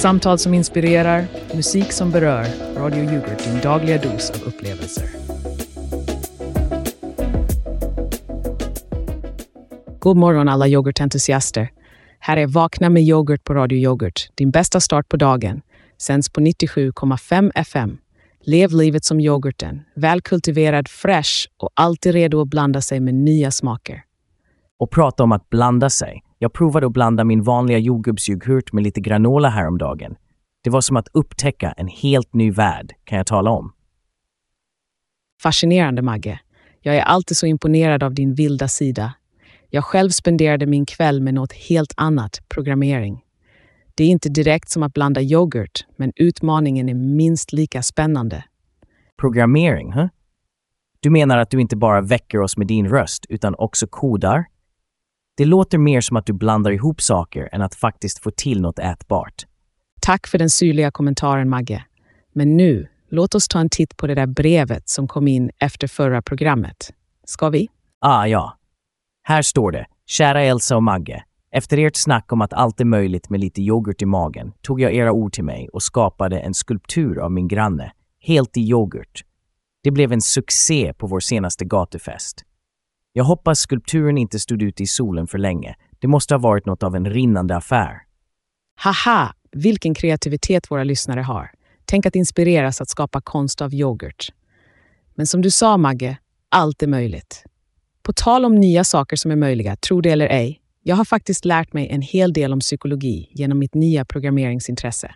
Samtal som inspirerar, musik som berör. Radio Yoghurt, din dagliga dos av upplevelser. God morgon alla yoghurtentusiaster. Här är Vakna med yoghurt på Radio Yoghurt, din bästa start på dagen. Sänds på 97,5 FM. Lev livet som yoghurten, välkultiverad, fresh och alltid redo att blanda sig med nya smaker. Och prata om att blanda sig. Jag provade att blanda min vanliga jordgubbsyoghurt med lite granola häromdagen. Det var som att upptäcka en helt ny värld, kan jag tala om. Fascinerande, Magge. Jag är alltid så imponerad av din vilda sida. Jag själv spenderade min kväll med något helt annat, programmering. Det är inte direkt som att blanda yoghurt, men utmaningen är minst lika spännande. Programmering, huh? Du menar att du inte bara väcker oss med din röst, utan också kodar? Det låter mer som att du blandar ihop saker än att faktiskt få till något ätbart. Tack för den syrliga kommentaren, Magge. Men nu, låt oss ta en titt på det där brevet som kom in efter förra programmet. Ska vi? Ah, ja. Här står det. Kära Elsa och Magge. Efter ert snack om att allt är möjligt med lite yoghurt i magen tog jag era ord till mig och skapade en skulptur av min granne, helt i yoghurt. Det blev en succé på vår senaste gatufest. Jag hoppas skulpturen inte stod ute i solen för länge. Det måste ha varit något av en rinnande affär. Haha, vilken kreativitet våra lyssnare har. Tänk att inspireras att skapa konst av yoghurt. Men som du sa, Magge, allt är möjligt. På tal om nya saker som är möjliga, tro det eller ej, jag har faktiskt lärt mig en hel del om psykologi genom mitt nya programmeringsintresse.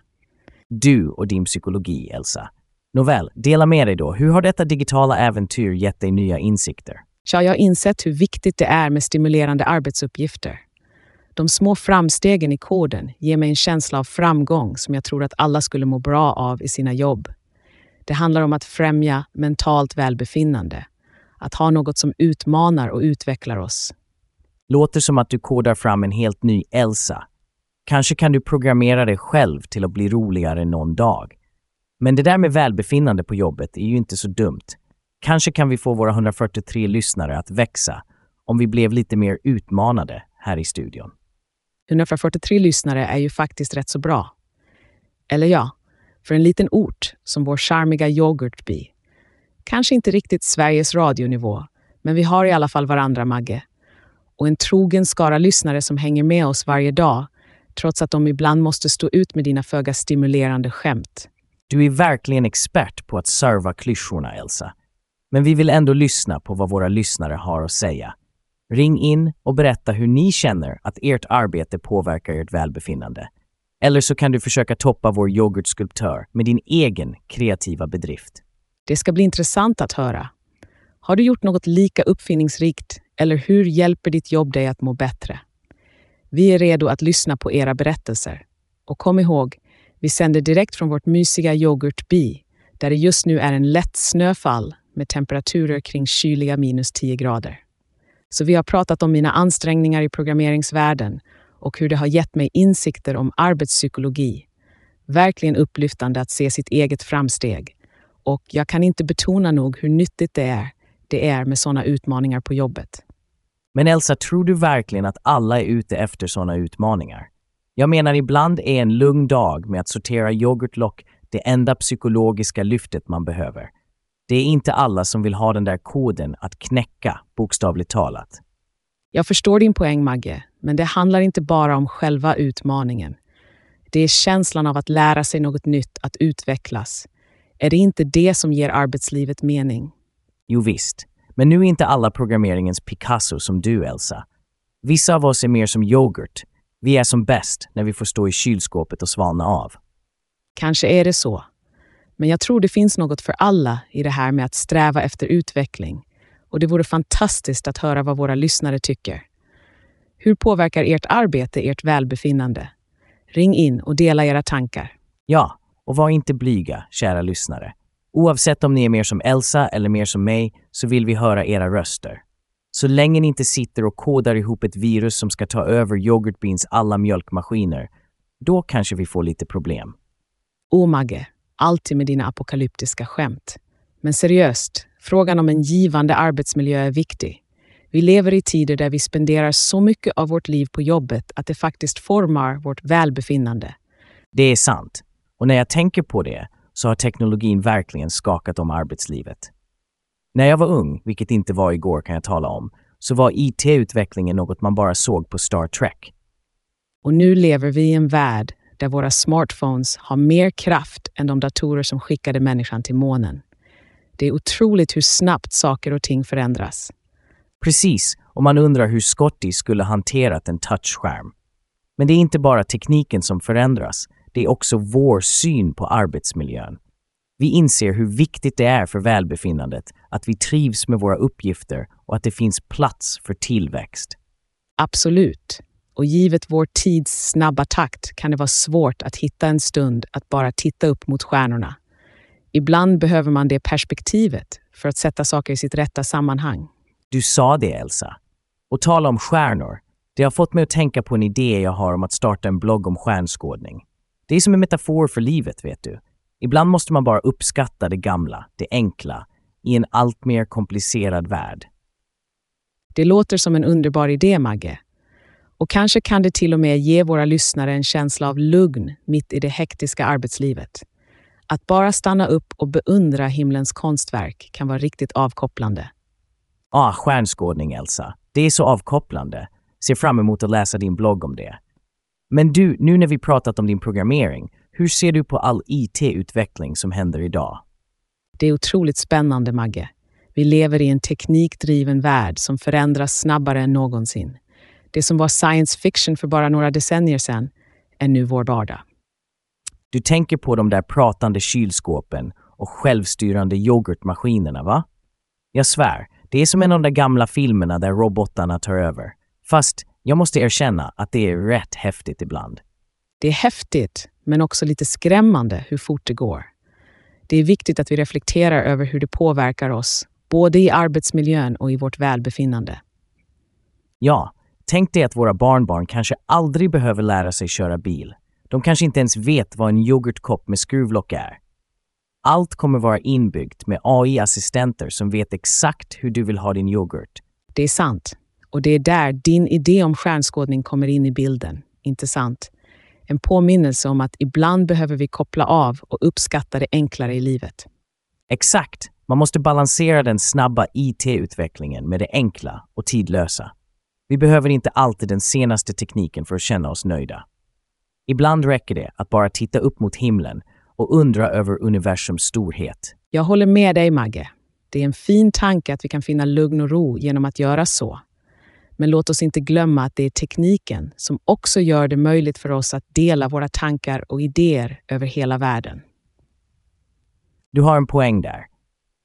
Du och din psykologi, Elsa. Nåväl, dela med dig då. Hur har detta digitala äventyr gett dig nya insikter? Tja, jag har insett hur viktigt det är med stimulerande arbetsuppgifter. De små framstegen i koden ger mig en känsla av framgång som jag tror att alla skulle må bra av i sina jobb. Det handlar om att främja mentalt välbefinnande. Att ha något som utmanar och utvecklar oss. Låter som att du kodar fram en helt ny Elsa. Kanske kan du programmera dig själv till att bli roligare någon dag. Men det där med välbefinnande på jobbet är ju inte så dumt. Kanske kan vi få våra 143 lyssnare att växa om vi blev lite mer utmanade här i studion. 143 lyssnare är ju faktiskt rätt så bra. Eller ja, för en liten ort som vår charmiga yoghurtby. Kanske inte riktigt Sveriges radionivå, men vi har i alla fall varandra, Magge. Och en trogen skara lyssnare som hänger med oss varje dag, trots att de ibland måste stå ut med dina föga stimulerande skämt. Du är verkligen expert på att serva klyschorna, Elsa. Men vi vill ändå lyssna på vad våra lyssnare har att säga. Ring in och berätta hur ni känner att ert arbete påverkar ert välbefinnande. Eller så kan du försöka toppa vår yoghurtskulptör med din egen kreativa bedrift. Det ska bli intressant att höra. Har du gjort något lika uppfinningsrikt eller hur hjälper ditt jobb dig att må bättre? Vi är redo att lyssna på era berättelser. Och kom ihåg, vi sänder direkt från vårt mysiga yoghurtbi där det just nu är en lätt snöfall med temperaturer kring kyliga minus 10 grader. Så vi har pratat om mina ansträngningar i programmeringsvärlden och hur det har gett mig insikter om arbetspsykologi. Verkligen upplyftande att se sitt eget framsteg. Och jag kan inte betona nog hur nyttigt det är, det är med sådana utmaningar på jobbet. Men Elsa, tror du verkligen att alla är ute efter sådana utmaningar? Jag menar, ibland är en lugn dag med att sortera yoghurtlock det enda psykologiska lyftet man behöver. Det är inte alla som vill ha den där koden att knäcka, bokstavligt talat. Jag förstår din poäng, Magge, men det handlar inte bara om själva utmaningen. Det är känslan av att lära sig något nytt, att utvecklas. Är det inte det som ger arbetslivet mening? Jo visst, men nu är inte alla programmeringens Picasso som du, Elsa. Vissa av oss är mer som yoghurt. Vi är som bäst när vi får stå i kylskåpet och svalna av. Kanske är det så. Men jag tror det finns något för alla i det här med att sträva efter utveckling. Och det vore fantastiskt att höra vad våra lyssnare tycker. Hur påverkar ert arbete ert välbefinnande? Ring in och dela era tankar. Ja, och var inte blyga, kära lyssnare. Oavsett om ni är mer som Elsa eller mer som mig så vill vi höra era röster. Så länge ni inte sitter och kodar ihop ett virus som ska ta över yoghurtbins alla mjölkmaskiner, då kanske vi får lite problem. Åh, Magge, alltid med dina apokalyptiska skämt. Men seriöst, frågan om en givande arbetsmiljö är viktig. Vi lever i tider där vi spenderar så mycket av vårt liv på jobbet att det faktiskt formar vårt välbefinnande. Det är sant. Och när jag tänker på det så har teknologin verkligen skakat om arbetslivet. När jag var ung, vilket inte var igår kan jag tala om, så var IT-utvecklingen något man bara såg på Star Trek. Och nu lever vi i en värld där våra smartphones har mer kraft än de datorer som skickade människan till månen. Det är otroligt hur snabbt saker och ting förändras. Precis, och man undrar hur Scotty skulle hanterat en touchskärm. Men det är inte bara tekniken som förändras, det är också vår syn på arbetsmiljön. Vi inser hur viktigt det är för välbefinnandet att vi trivs med våra uppgifter och att det finns plats för tillväxt. Absolut. Och givet vår tids snabba takt kan det vara svårt att hitta en stund att bara titta upp mot stjärnorna. Ibland behöver man det perspektivet för att sätta saker i sitt rätta sammanhang. Du sa det, Elsa. Och tala om stjärnor. Det har fått mig att tänka på en idé jag har om att starta en blogg om stjärnskådning. Det är som en metafor för livet, vet du. Ibland måste man bara uppskatta det gamla, det enkla, i en allt mer komplicerad värld. Det låter som en underbar idé, Magge. Och kanske kan det till och med ge våra lyssnare en känsla av lugn mitt i det hektiska arbetslivet. Att bara stanna upp och beundra himlens konstverk kan vara riktigt avkopplande. Ah, stjärnskådning, Elsa. Det är så avkopplande. Ser fram emot att läsa din blogg om det. Men du, nu när vi pratat om din programmering, hur ser du på all IT-utveckling som händer idag? Det är otroligt spännande, Magge. Vi lever i en teknikdriven värld som förändras snabbare än någonsin. Det som var science fiction för bara några decennier sedan är nu vår vardag. Du tänker på de där pratande kylskåpen och självstyrande yoghurtmaskinerna, va? Jag svär, det är som en av de gamla filmerna där robotarna tar över. Fast jag måste erkänna att det är rätt häftigt ibland. Det är häftigt, men också lite skrämmande hur fort det går. Det är viktigt att vi reflekterar över hur det påverkar oss, både i arbetsmiljön och i vårt välbefinnande. Ja, tänk dig att våra barnbarn kanske aldrig behöver lära sig köra bil. De kanske inte ens vet vad en yoghurtkopp med skruvlock är. Allt kommer vara inbyggt med AI-assistenter som vet exakt hur du vill ha din yoghurt. Det är sant. Och det är där din idé om stjärnskådning kommer in i bilden, inte sant? En påminnelse om att ibland behöver vi koppla av och uppskatta det enklare i livet. Exakt. Man måste balansera den snabba IT-utvecklingen med det enkla och tidlösa. Vi behöver inte alltid den senaste tekniken för att känna oss nöjda. Ibland räcker det att bara titta upp mot himlen och undra över universums storhet. Jag håller med dig, Magge. Det är en fin tanke att vi kan finna lugn och ro genom att göra så. Men låt oss inte glömma att det är tekniken som också gör det möjligt för oss att dela våra tankar och idéer över hela världen. Du har en poäng där.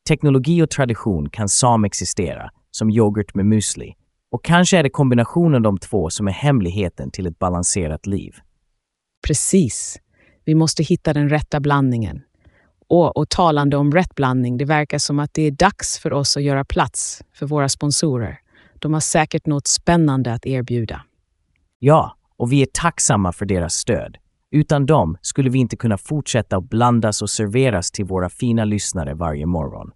Teknologi och tradition kan samexistera, som yoghurt med müsli. Och kanske är det kombinationen av de två som är hemligheten till ett balanserat liv. Precis. Vi måste hitta den rätta blandningen. Och, och talande om rätt blandning, det verkar som att det är dags för oss att göra plats för våra sponsorer. De har säkert något spännande att erbjuda. Ja, och vi är tacksamma för deras stöd. Utan dem skulle vi inte kunna fortsätta att blandas och serveras till våra fina lyssnare varje morgon.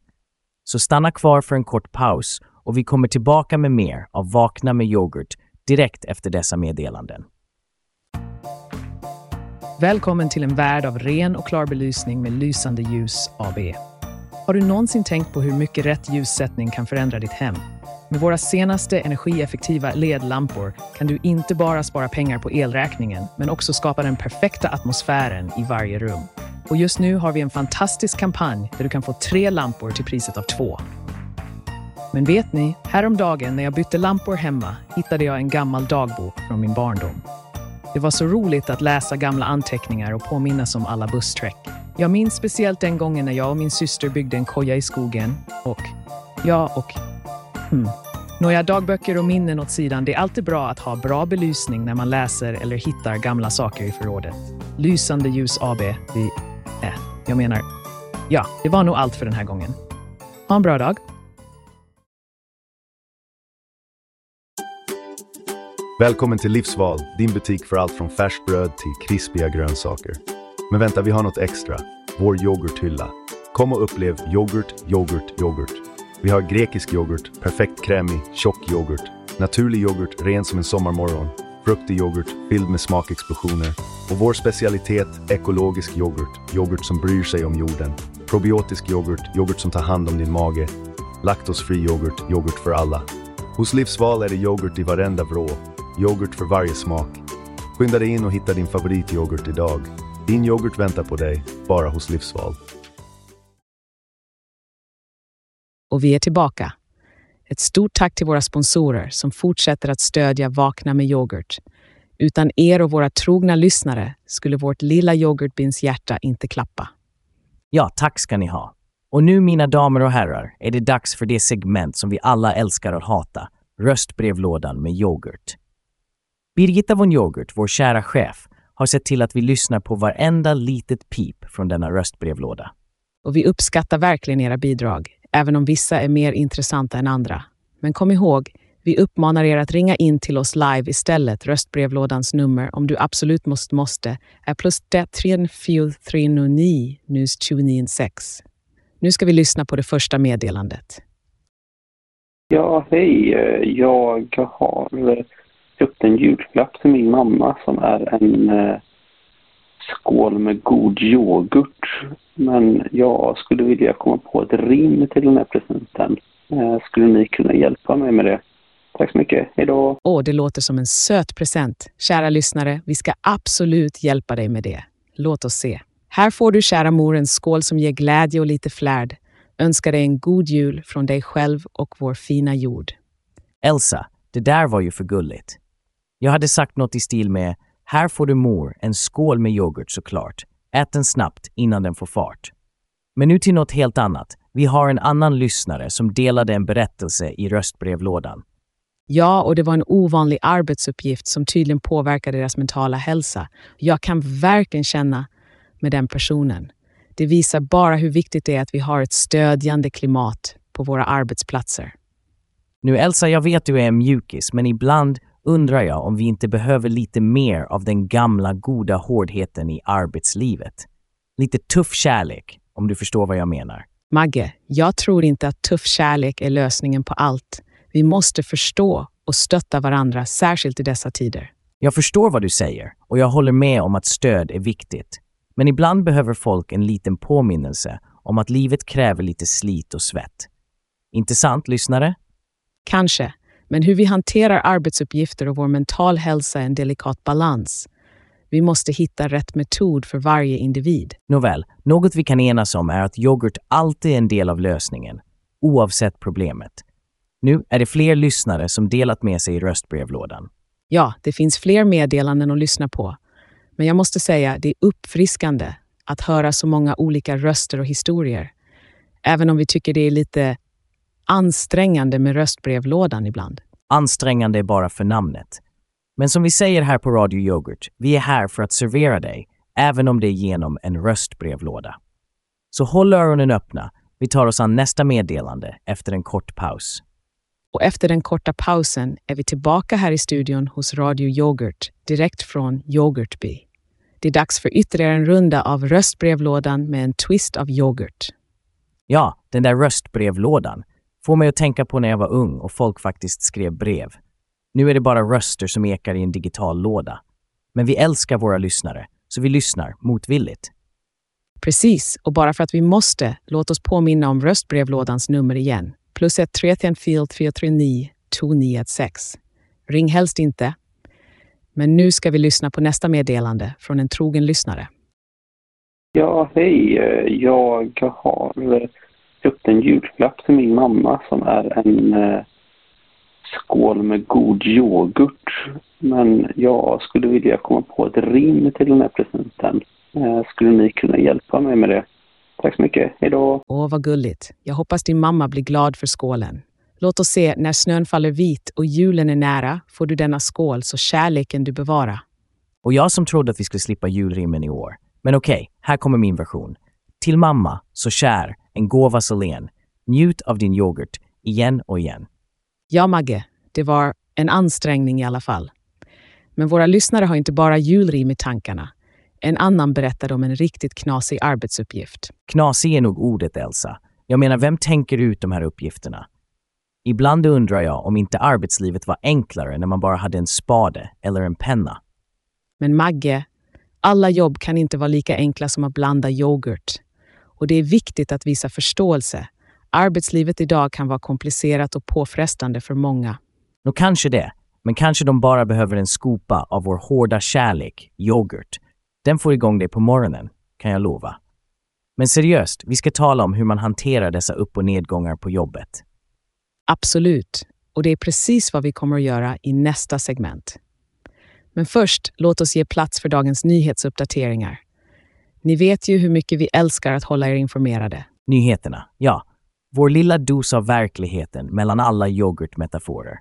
Så stanna kvar för en kort paus och vi kommer tillbaka med mer av Vakna med yoghurt direkt efter dessa meddelanden. Välkommen till en värld av ren och klar belysning med lysande ljus AB. Har du någonsin tänkt på hur mycket rätt ljussättning kan förändra ditt hem? Med våra senaste energieffektiva LED-lampor kan du inte bara spara pengar på elräkningen, men också skapa den perfekta atmosfären i varje rum. Och just nu har vi en fantastisk kampanj där du kan få tre lampor till priset av två. Men vet ni, häromdagen när jag bytte lampor hemma hittade jag en gammal dagbok från min barndom. Det var så roligt att läsa gamla anteckningar och påminnas om alla bussträck. Jag minns speciellt den gången när jag och min syster byggde en koja i skogen och... Ja, och... Hmm. Nåja, dagböcker och minnen åt sidan. Det är alltid bra att ha bra belysning när man läser eller hittar gamla saker i förrådet. Lysande ljus AB. Vi... Äh, jag menar... Ja, det var nog allt för den här gången. Ha en bra dag. Välkommen till Livsval, din butik för allt från färskt bröd till krispiga grönsaker. Men vänta, vi har något extra. Vår yoghurthylla. Kom och upplev yoghurt, yoghurt, yoghurt. Vi har grekisk yoghurt, perfekt krämig, tjock yoghurt, naturlig yoghurt, ren som en sommarmorgon, fruktig yoghurt fylld med smakexplosioner och vår specialitet ekologisk yoghurt, yoghurt som bryr sig om jorden, probiotisk yoghurt, yoghurt som tar hand om din mage, laktosfri yoghurt, yoghurt för alla. Hos Livsval är det yoghurt i varenda vrå, yoghurt för varje smak. Skynda dig in och hitta din favorityoghurt idag. Din yoghurt väntar på dig, bara hos Livsval. Och vi är tillbaka. Ett stort tack till våra sponsorer som fortsätter att stödja Vakna med yoghurt. Utan er och våra trogna lyssnare skulle vårt lilla yoghurtbins hjärta inte klappa. Ja, tack ska ni ha. Och nu, mina damer och herrar, är det dags för det segment som vi alla älskar att hata, röstbrevlådan med yoghurt. Birgitta von Yoghurt, vår kära chef, har sett till att vi lyssnar på varenda litet pip från denna röstbrevlåda. Och vi uppskattar verkligen era bidrag, även om vissa är mer intressanta än andra. Men kom ihåg, vi uppmanar er att ringa in till oss live istället. Röstbrevlådans nummer, om du absolut måste, måste är plus 34309 nus 296. Nu ska vi lyssna på det första meddelandet. Ja, hej. Jag har köpt en julklapp till min mamma som är en eh, skål med god yoghurt. Men jag skulle vilja komma på ett rim till den här presenten. Eh, skulle ni kunna hjälpa mig med det? Tack så mycket. Hej då! Åh, det låter som en söt present. Kära lyssnare, vi ska absolut hjälpa dig med det. Låt oss se. Här får du, kära mor, en skål som ger glädje och lite flärd. Önskar dig en god jul från dig själv och vår fina jord. Elsa, det där var ju för gulligt. Jag hade sagt något i stil med “Här får du mor, en skål med yoghurt såklart. Ät den snabbt innan den får fart.” Men nu till något helt annat. Vi har en annan lyssnare som delade en berättelse i röstbrevlådan. Ja, och det var en ovanlig arbetsuppgift som tydligen påverkade deras mentala hälsa. Jag kan verkligen känna med den personen. Det visar bara hur viktigt det är att vi har ett stödjande klimat på våra arbetsplatser. Nu Elsa, jag vet du är en mjukis, men ibland undrar jag om vi inte behöver lite mer av den gamla goda hårdheten i arbetslivet. Lite tuff kärlek, om du förstår vad jag menar. Magge, jag tror inte att tuff kärlek är lösningen på allt. Vi måste förstå och stötta varandra, särskilt i dessa tider. Jag förstår vad du säger och jag håller med om att stöd är viktigt. Men ibland behöver folk en liten påminnelse om att livet kräver lite slit och svett. Inte sant, lyssnare? Kanske, men hur vi hanterar arbetsuppgifter och vår mental hälsa är en delikat balans. Vi måste hitta rätt metod för varje individ. Nåväl, något vi kan enas om är att yoghurt alltid är en del av lösningen, oavsett problemet. Nu är det fler lyssnare som delat med sig i röstbrevlådan. Ja, det finns fler meddelanden att lyssna på. Men jag måste säga, det är uppfriskande att höra så många olika röster och historier. Även om vi tycker det är lite ansträngande med röstbrevlådan ibland. Ansträngande är bara för namnet. Men som vi säger här på Radio Yoghurt, vi är här för att servera dig, även om det är genom en röstbrevlåda. Så håll öronen öppna. Vi tar oss an nästa meddelande efter en kort paus. Och efter den korta pausen är vi tillbaka här i studion hos Radio Yoghurt, direkt från Yoghurtby. Det är dags för ytterligare en runda av röstbrevlådan med en twist av yoghurt. Ja, den där röstbrevlådan får mig att tänka på när jag var ung och folk faktiskt skrev brev. Nu är det bara röster som ekar i en digital låda. Men vi älskar våra lyssnare, så vi lyssnar motvilligt. Precis, och bara för att vi måste, låt oss påminna om röstbrevlådans nummer igen. Plus ett 334 439 2916. Ring helst inte. Men nu ska vi lyssna på nästa meddelande från en trogen lyssnare. Ja, hej. Jag har eh, köpt en julklapp till min mamma som är en eh, skål med god yoghurt. Men jag skulle vilja komma på ett rim till den här presenten. Eh, skulle ni kunna hjälpa mig med det? Tack så mycket. Hej då! Åh, vad gulligt. Jag hoppas din mamma blir glad för skålen. Låt oss se, när snön faller vit och julen är nära får du denna skål så kärleken du bevara. Och jag som trodde att vi skulle slippa julrimmen i år. Men okej, okay, här kommer min version. Till mamma, så kär, en gåva så len. Njut av din yoghurt, igen och igen. Ja, Magge, det var en ansträngning i alla fall. Men våra lyssnare har inte bara julrim i tankarna. En annan berättade om en riktigt knasig arbetsuppgift. Knasig är nog ordet, Elsa. Jag menar, vem tänker ut de här uppgifterna? Ibland undrar jag om inte arbetslivet var enklare när man bara hade en spade eller en penna. Men Magge, alla jobb kan inte vara lika enkla som att blanda yoghurt. Och det är viktigt att visa förståelse. Arbetslivet idag kan vara komplicerat och påfrestande för många. Nå kanske det, men kanske de bara behöver en skopa av vår hårda kärlek, yoghurt. Den får igång dig på morgonen, kan jag lova. Men seriöst, vi ska tala om hur man hanterar dessa upp och nedgångar på jobbet. Absolut. Och det är precis vad vi kommer att göra i nästa segment. Men först, låt oss ge plats för dagens nyhetsuppdateringar. Ni vet ju hur mycket vi älskar att hålla er informerade. Nyheterna, ja. Vår lilla dos av verkligheten mellan alla yoghurtmetaforer.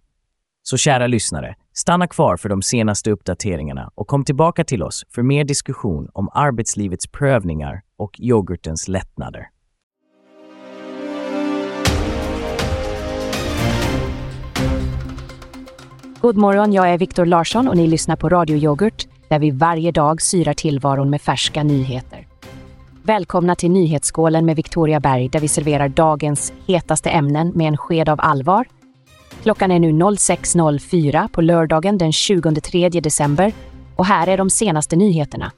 Så kära lyssnare, stanna kvar för de senaste uppdateringarna och kom tillbaka till oss för mer diskussion om arbetslivets prövningar och yoghurtens lättnader. God morgon, jag är Viktor Larsson och ni lyssnar på Radio Yoghurt där vi varje dag syrar tillvaron med färska nyheter. Välkomna till Nyhetsskålen med Victoria Berg där vi serverar dagens hetaste ämnen med en sked av allvar. Klockan är nu 06.04 på lördagen den 23 december och här är de senaste nyheterna.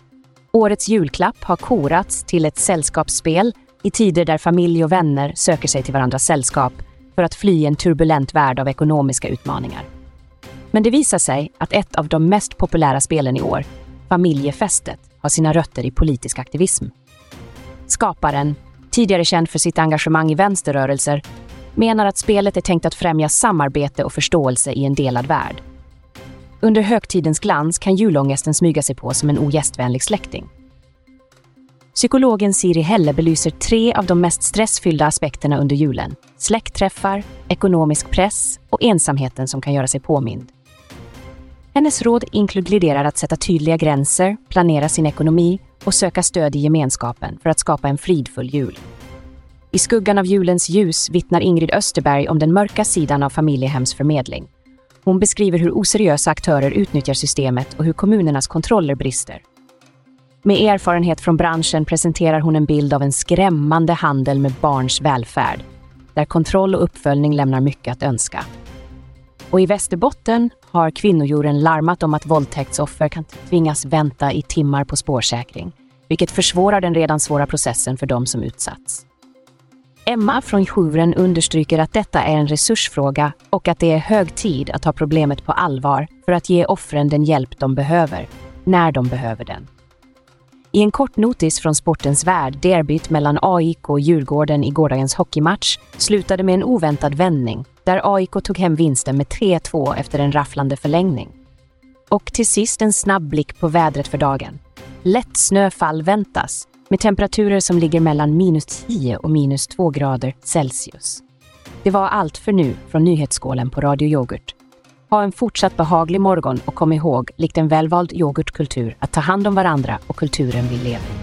Årets julklapp har korats till ett sällskapsspel i tider där familj och vänner söker sig till varandras sällskap för att fly en turbulent värld av ekonomiska utmaningar. Men det visar sig att ett av de mest populära spelen i år, Familjefestet, har sina rötter i politisk aktivism. Skaparen, tidigare känd för sitt engagemang i vänsterrörelser, menar att spelet är tänkt att främja samarbete och förståelse i en delad värld. Under högtidens glans kan julångesten smyga sig på som en ogästvänlig släkting. Psykologen Siri Helle belyser tre av de mest stressfyllda aspekterna under julen. Släktträffar, ekonomisk press och ensamheten som kan göra sig påmind. Hennes råd inkluderar att sätta tydliga gränser, planera sin ekonomi och söka stöd i gemenskapen för att skapa en fridfull jul. I skuggan av julens ljus vittnar Ingrid Österberg om den mörka sidan av familjehemsförmedling. Hon beskriver hur oseriösa aktörer utnyttjar systemet och hur kommunernas kontroller brister. Med erfarenhet från branschen presenterar hon en bild av en skrämmande handel med barns välfärd, där kontroll och uppföljning lämnar mycket att önska. Och i Västerbotten har kvinnojouren larmat om att våldtäktsoffer kan tvingas vänta i timmar på spårsäkring, vilket försvårar den redan svåra processen för de som utsatts. Emma från jouren understryker att detta är en resursfråga och att det är hög tid att ta problemet på allvar för att ge offren den hjälp de behöver, när de behöver den. I en kort notis från sportens värld, derbyt mellan AIK och Djurgården i gårdagens hockeymatch slutade med en oväntad vändning där AIK tog hem vinsten med 3-2 efter en rafflande förlängning. Och till sist en snabb blick på vädret för dagen. Lätt snöfall väntas med temperaturer som ligger mellan minus 10 och minus 2 grader Celsius. Det var allt för nu från nyhetsskålen på Radio Yoghurt. Ha en fortsatt behaglig morgon och kom ihåg, likt en välvald yoghurtkultur, att ta hand om varandra och kulturen vi lever i.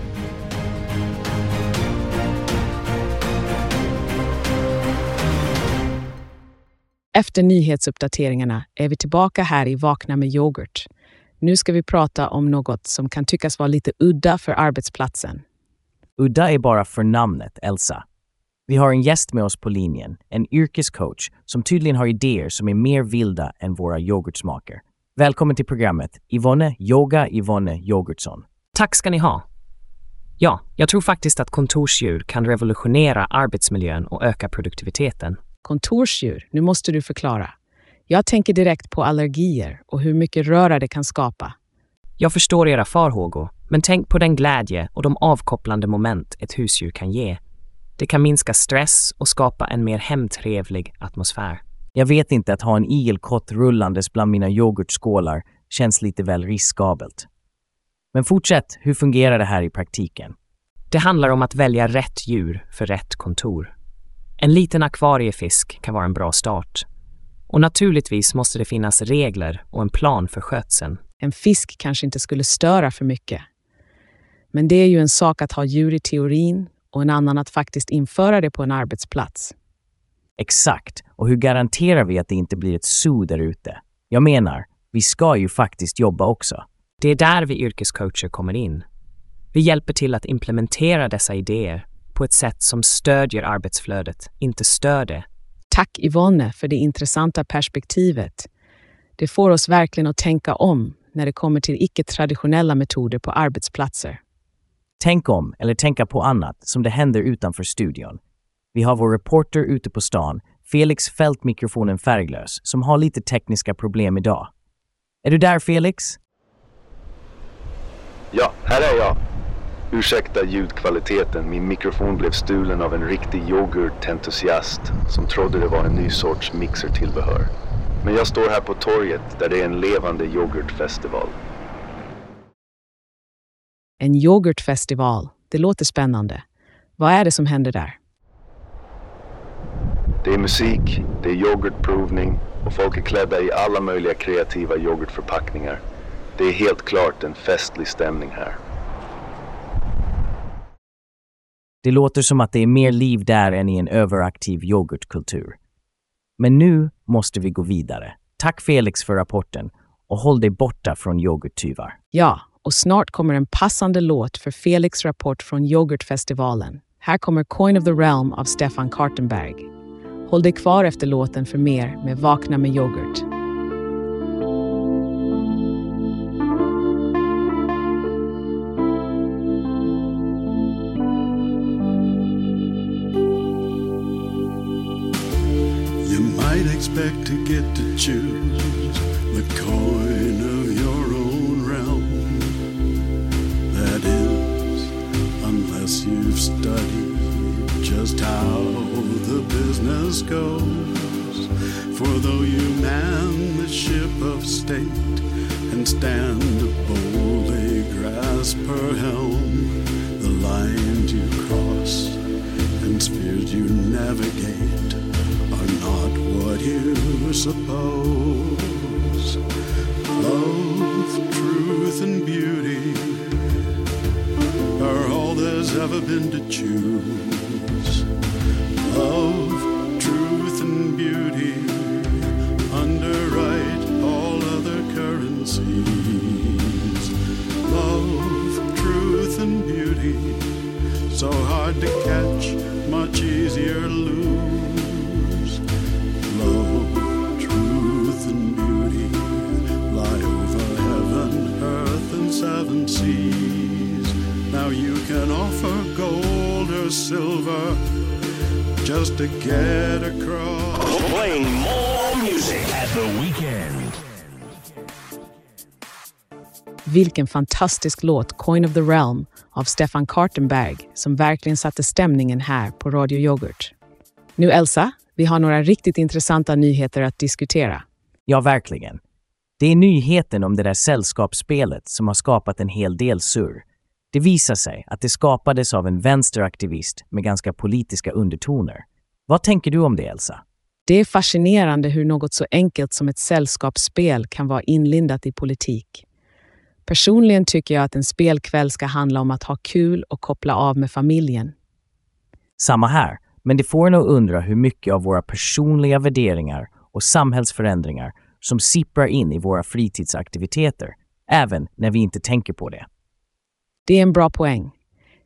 Efter nyhetsuppdateringarna är vi tillbaka här i Vakna med yoghurt. Nu ska vi prata om något som kan tyckas vara lite udda för arbetsplatsen. Udda är bara för namnet, Elsa. Vi har en gäst med oss på linjen, en yrkescoach som tydligen har idéer som är mer vilda än våra yoghurtsmaker. Välkommen till programmet, Yvonne Yoga Yvonne Yoghurtsson. Tack ska ni ha. Ja, jag tror faktiskt att kontorsdjur kan revolutionera arbetsmiljön och öka produktiviteten. Kontorsdjur, nu måste du förklara. Jag tänker direkt på allergier och hur mycket röra det kan skapa. Jag förstår era farhågor, men tänk på den glädje och de avkopplande moment ett husdjur kan ge. Det kan minska stress och skapa en mer hemtrevlig atmosfär. Jag vet inte att ha en igelkott rullandes bland mina yoghurtskålar känns lite väl riskabelt. Men fortsätt, hur fungerar det här i praktiken? Det handlar om att välja rätt djur för rätt kontor. En liten akvariefisk kan vara en bra start. Och naturligtvis måste det finnas regler och en plan för skötseln. En fisk kanske inte skulle störa för mycket. Men det är ju en sak att ha djur i teorin och en annan att faktiskt införa det på en arbetsplats. Exakt. Och hur garanterar vi att det inte blir ett zoo där ute? Jag menar, vi ska ju faktiskt jobba också. Det är där vi yrkescoacher kommer in. Vi hjälper till att implementera dessa idéer på ett sätt som stödjer arbetsflödet, inte stör det. Tack Yvonne för det intressanta perspektivet. Det får oss verkligen att tänka om när det kommer till icke-traditionella metoder på arbetsplatser. Tänk om, eller tänka på annat, som det händer utanför studion. Vi har vår reporter ute på stan, Felix Fältmikrofonen Färglös, som har lite tekniska problem idag. Är du där Felix? Ja, här är jag. Ursäkta ljudkvaliteten, min mikrofon blev stulen av en riktig yoghurtentusiast som trodde det var en ny sorts mixertillbehör. Men jag står här på torget där det är en levande yoghurtfestival. En yoghurtfestival. Det låter spännande. Vad är det som händer där? Det är musik, det är yoghurtprovning och folk är klädda i alla möjliga kreativa yoghurtförpackningar. Det är helt klart en festlig stämning här. Det låter som att det är mer liv där än i en överaktiv yoghurtkultur. Men nu måste vi gå vidare. Tack Felix för rapporten och håll dig borta från yoghurttyvar. Ja, och snart kommer en passande låt för Felix rapport från yoghurtfestivalen. Här kommer Coin of the Realm av Stefan Kartenberg. Håll dig kvar efter låten för mer med Vakna med yoghurt. You might expect to get to choose the coin you've studied just how the business goes. For though you man the ship of state and stand boldly grasp her helm, the lines you cross and spheres you navigate are not what you suppose. All there's ever been to choose. Love, truth, and beauty underwrite all other currencies. Love, truth, and beauty so just to get across. Playing more music at the weekend. Vilken fantastisk låt Coin of the Realm av Stefan Kartenberg som verkligen satte stämningen här på Radio Yoghurt. Nu Elsa, vi har några riktigt intressanta nyheter att diskutera. Ja, verkligen. Det är nyheten om det där sällskapsspelet som har skapat en hel del surr. Det visar sig att det skapades av en vänsteraktivist med ganska politiska undertoner. Vad tänker du om det, Elsa? Det är fascinerande hur något så enkelt som ett sällskapsspel kan vara inlindat i politik. Personligen tycker jag att en spelkväll ska handla om att ha kul och koppla av med familjen. Samma här, men det får en att undra hur mycket av våra personliga värderingar och samhällsförändringar som sipprar in i våra fritidsaktiviteter, även när vi inte tänker på det. Det är en bra poäng.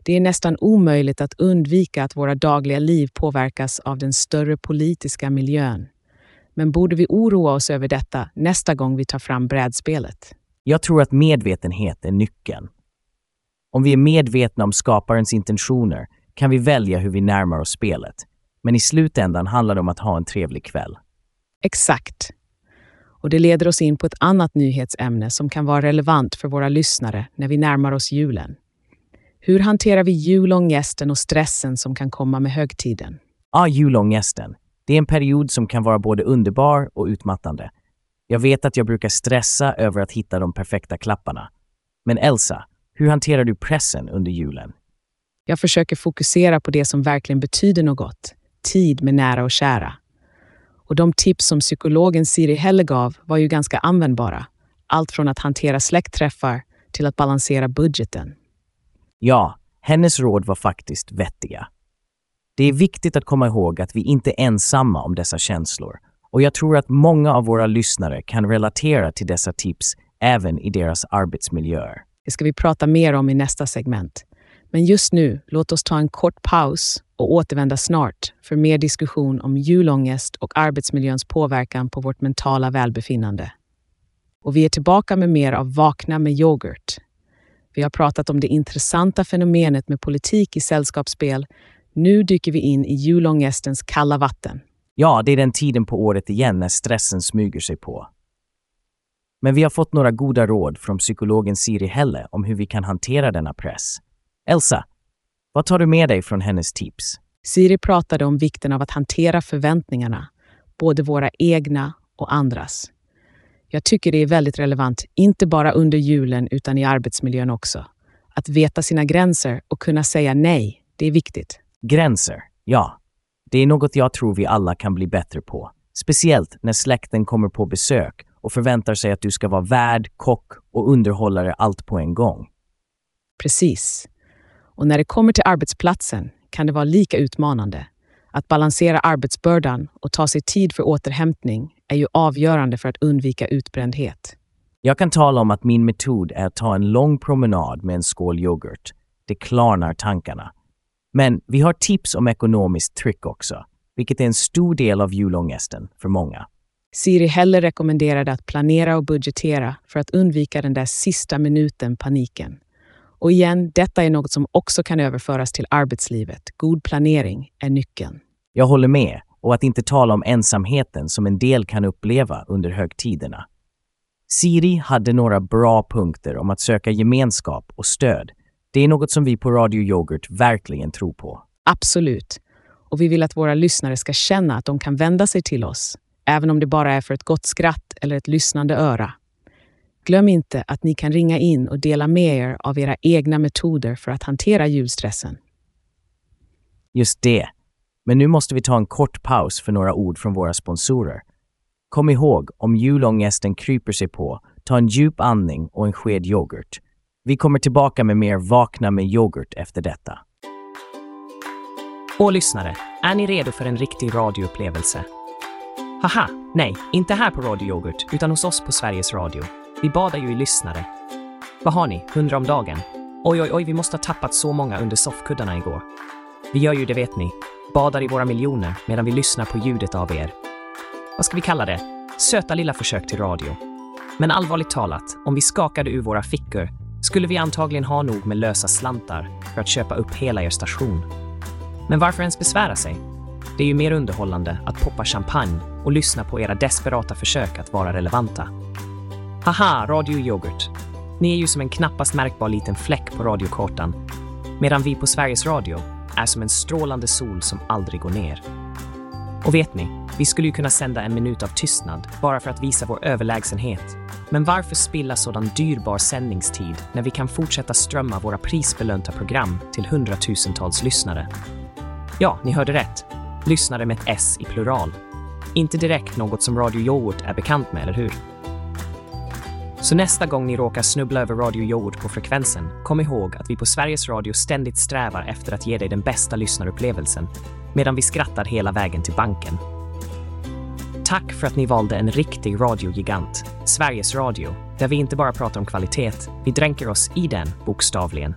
Det är nästan omöjligt att undvika att våra dagliga liv påverkas av den större politiska miljön. Men borde vi oroa oss över detta nästa gång vi tar fram brädspelet? Jag tror att medvetenhet är nyckeln. Om vi är medvetna om skaparens intentioner kan vi välja hur vi närmar oss spelet. Men i slutändan handlar det om att ha en trevlig kväll. Exakt. Och det leder oss in på ett annat nyhetsämne som kan vara relevant för våra lyssnare när vi närmar oss julen. Hur hanterar vi julångesten och stressen som kan komma med högtiden? Ja, julångesten. Det är en period som kan vara både underbar och utmattande. Jag vet att jag brukar stressa över att hitta de perfekta klapparna. Men Elsa, hur hanterar du pressen under julen? Jag försöker fokusera på det som verkligen betyder något. Tid med nära och kära. Och de tips som psykologen Siri Helle gav var ju ganska användbara. Allt från att hantera släktträffar till att balansera budgeten. Ja, hennes råd var faktiskt vettiga. Det är viktigt att komma ihåg att vi inte är ensamma om dessa känslor och jag tror att många av våra lyssnare kan relatera till dessa tips även i deras arbetsmiljöer. Det ska vi prata mer om i nästa segment. Men just nu, låt oss ta en kort paus och återvända snart för mer diskussion om julångest och arbetsmiljöns påverkan på vårt mentala välbefinnande. Och vi är tillbaka med mer av Vakna med yoghurt. Vi har pratat om det intressanta fenomenet med politik i sällskapsspel. Nu dyker vi in i julångestens kalla vatten. Ja, det är den tiden på året igen när stressen smyger sig på. Men vi har fått några goda råd från psykologen Siri Helle om hur vi kan hantera denna press. Elsa, vad tar du med dig från hennes tips? Siri pratade om vikten av att hantera förväntningarna, både våra egna och andras. Jag tycker det är väldigt relevant, inte bara under julen utan i arbetsmiljön också. Att veta sina gränser och kunna säga nej, det är viktigt. Gränser, ja. Det är något jag tror vi alla kan bli bättre på. Speciellt när släkten kommer på besök och förväntar sig att du ska vara värd, kock och underhållare allt på en gång. Precis. Och när det kommer till arbetsplatsen kan det vara lika utmanande. Att balansera arbetsbördan och ta sig tid för återhämtning är ju avgörande för att undvika utbrändhet. Jag kan tala om att min metod är att ta en lång promenad med en skål yoghurt. Det klarnar tankarna. Men vi har tips om ekonomiskt tryck också, vilket är en stor del av julångesten för många. Siri Heller rekommenderade att planera och budgetera för att undvika den där sista minuten paniken. Och igen, detta är något som också kan överföras till arbetslivet. God planering är nyckeln. Jag håller med, och att inte tala om ensamheten som en del kan uppleva under högtiderna. Siri hade några bra punkter om att söka gemenskap och stöd. Det är något som vi på Radio Yoghurt verkligen tror på. Absolut. Och vi vill att våra lyssnare ska känna att de kan vända sig till oss, även om det bara är för ett gott skratt eller ett lyssnande öra. Glöm inte att ni kan ringa in och dela med er av era egna metoder för att hantera julstressen. Just det. Men nu måste vi ta en kort paus för några ord från våra sponsorer. Kom ihåg, om julångesten kryper sig på, ta en djup andning och en sked yoghurt. Vi kommer tillbaka med mer Vakna med yoghurt efter detta. Och lyssnare, är ni redo för en riktig radioupplevelse? Haha, nej, inte här på Radio Yoghurt, utan hos oss på Sveriges Radio. Vi badar ju i lyssnare. Vad har ni? 100 om dagen? Oj, oj, oj, vi måste ha tappat så många under soffkuddarna igår. Vi gör ju det vet ni, badar i våra miljoner medan vi lyssnar på ljudet av er. Vad ska vi kalla det? Söta lilla försök till radio. Men allvarligt talat, om vi skakade ur våra fickor skulle vi antagligen ha nog med lösa slantar för att köpa upp hela er station. Men varför ens besvära sig? Det är ju mer underhållande att poppa champagne och lyssna på era desperata försök att vara relevanta. Haha, Radio Yoghurt. Ni är ju som en knappast märkbar liten fläck på radiokartan, medan vi på Sveriges Radio är som en strålande sol som aldrig går ner. Och vet ni, vi skulle ju kunna sända en minut av tystnad bara för att visa vår överlägsenhet. Men varför spilla sådan dyrbar sändningstid när vi kan fortsätta strömma våra prisbelönta program till hundratusentals lyssnare? Ja, ni hörde rätt. Lyssnare med ett S i plural. Inte direkt något som Radio Yoghurt är bekant med, eller hur? Så nästa gång ni råkar snubbla över Radio Yoghurt på frekvensen, kom ihåg att vi på Sveriges Radio ständigt strävar efter att ge dig den bästa lyssnarupplevelsen, medan vi skrattar hela vägen till banken. Tack för att ni valde en riktig radiogigant, Sveriges Radio, där vi inte bara pratar om kvalitet, vi dränker oss i den, bokstavligen.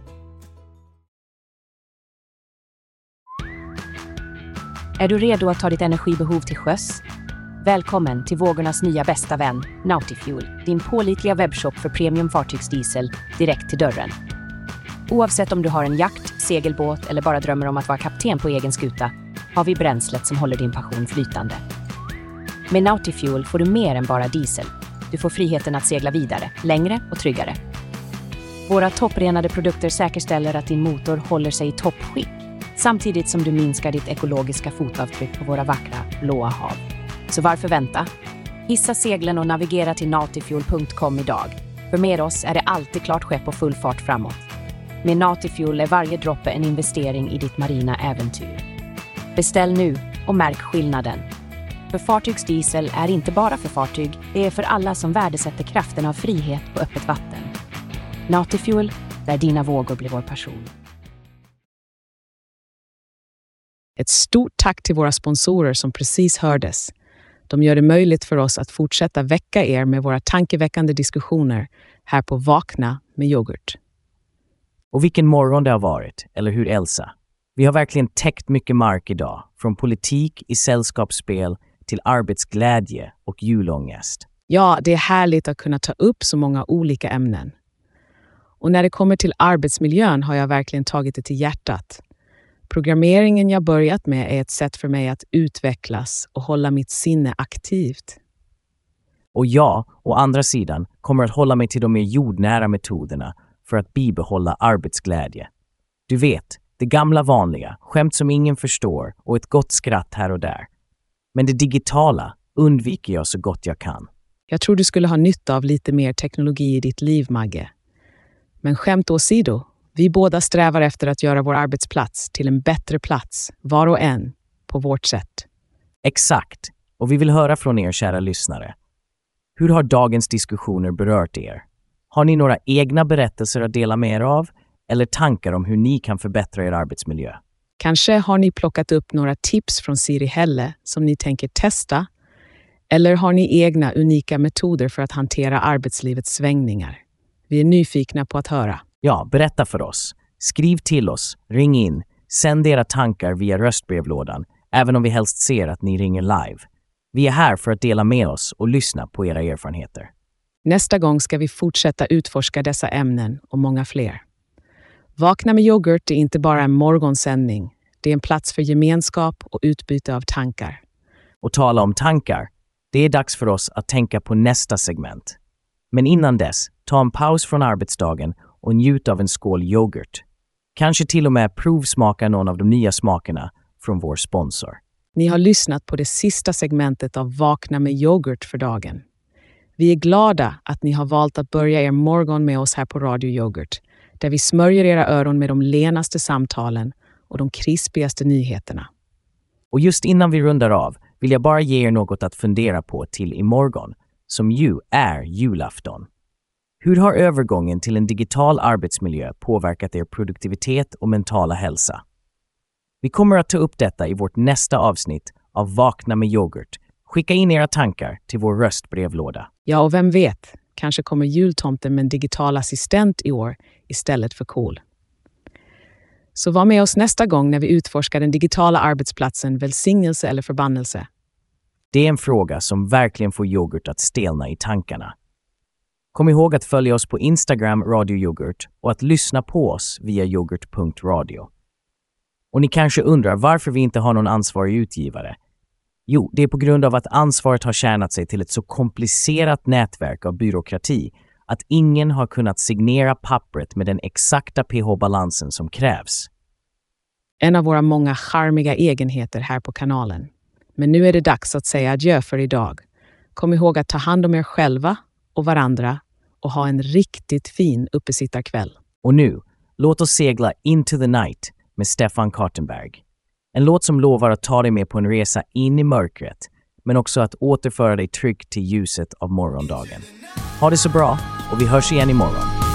Är du redo att ta ditt energibehov till sjöss? Välkommen till vågornas nya bästa vän, Nautifuel, din pålitliga webbshop för premiumfartygsdiesel direkt till dörren. Oavsett om du har en jakt, segelbåt eller bara drömmer om att vara kapten på egen skuta har vi bränslet som håller din passion flytande. Med Nautifuel får du mer än bara diesel. Du får friheten att segla vidare, längre och tryggare. Våra topprenade produkter säkerställer att din motor håller sig i toppskick samtidigt som du minskar ditt ekologiska fotavtryck på våra vackra blåa hav. Så varför vänta? Hissa seglen och navigera till natifuel.com idag. För med oss är det alltid klart skepp och full fart framåt. Med Natifuel är varje droppe en investering i ditt marina äventyr. Beställ nu och märk skillnaden. För fartygsdiesel är inte bara för fartyg, det är för alla som värdesätter kraften av frihet på öppet vatten. Natifuel, där dina vågor blir vår passion. Ett stort tack till våra sponsorer som precis hördes. De gör det möjligt för oss att fortsätta väcka er med våra tankeväckande diskussioner här på Vakna med yoghurt. Och vilken morgon det har varit, eller hur Elsa? Vi har verkligen täckt mycket mark idag, från politik i sällskapsspel till arbetsglädje och julångest. Ja, det är härligt att kunna ta upp så många olika ämnen. Och när det kommer till arbetsmiljön har jag verkligen tagit det till hjärtat. Programmeringen jag börjat med är ett sätt för mig att utvecklas och hålla mitt sinne aktivt. Och jag, å andra sidan, kommer att hålla mig till de mer jordnära metoderna för att bibehålla arbetsglädje. Du vet, det gamla vanliga, skämt som ingen förstår och ett gott skratt här och där. Men det digitala undviker jag så gott jag kan. Jag tror du skulle ha nytta av lite mer teknologi i ditt liv, Magge. Men skämt åsido, vi båda strävar efter att göra vår arbetsplats till en bättre plats, var och en, på vårt sätt. Exakt. Och vi vill höra från er, kära lyssnare. Hur har dagens diskussioner berört er? Har ni några egna berättelser att dela med er av? Eller tankar om hur ni kan förbättra er arbetsmiljö? Kanske har ni plockat upp några tips från Siri Helle som ni tänker testa? Eller har ni egna unika metoder för att hantera arbetslivets svängningar? Vi är nyfikna på att höra. Ja, berätta för oss. Skriv till oss, ring in, sänd era tankar via röstbrevlådan, även om vi helst ser att ni ringer live. Vi är här för att dela med oss och lyssna på era erfarenheter. Nästa gång ska vi fortsätta utforska dessa ämnen och många fler. Vakna med yoghurt är inte bara en morgonsändning. Det är en plats för gemenskap och utbyte av tankar. Och tala om tankar. Det är dags för oss att tänka på nästa segment. Men innan dess, ta en paus från arbetsdagen och njut av en skål yoghurt. Kanske till och med provsmaka någon av de nya smakerna från vår sponsor. Ni har lyssnat på det sista segmentet av Vakna med yoghurt för dagen. Vi är glada att ni har valt att börja er morgon med oss här på Radio Yoghurt, där vi smörjer era öron med de lenaste samtalen och de krispigaste nyheterna. Och just innan vi rundar av vill jag bara ge er något att fundera på till imorgon, som ju är julafton. Hur har övergången till en digital arbetsmiljö påverkat er produktivitet och mentala hälsa? Vi kommer att ta upp detta i vårt nästa avsnitt av Vakna med yoghurt. Skicka in era tankar till vår röstbrevlåda. Ja, och vem vet, kanske kommer jultomten med en digital assistent i år istället för KOL. Så var med oss nästa gång när vi utforskar den digitala arbetsplatsen välsignelse eller förbannelse. Det är en fråga som verkligen får yoghurt att stelna i tankarna. Kom ihåg att följa oss på Instagram Radio Yoghurt och att lyssna på oss via yoghurt.radio. Och ni kanske undrar varför vi inte har någon ansvarig utgivare? Jo, det är på grund av att ansvaret har tjänat sig till ett så komplicerat nätverk av byråkrati att ingen har kunnat signera pappret med den exakta pH-balansen som krävs. En av våra många charmiga egenheter här på kanalen. Men nu är det dags att säga adjö för idag. Kom ihåg att ta hand om er själva och varandra och ha en riktigt fin uppesittarkväll. Och nu, låt oss segla Into the Night med Stefan Kartenberg. En låt som lovar att ta dig med på en resa in i mörkret, men också att återföra dig tryggt till ljuset av morgondagen. Ha det så bra och vi hörs igen imorgon.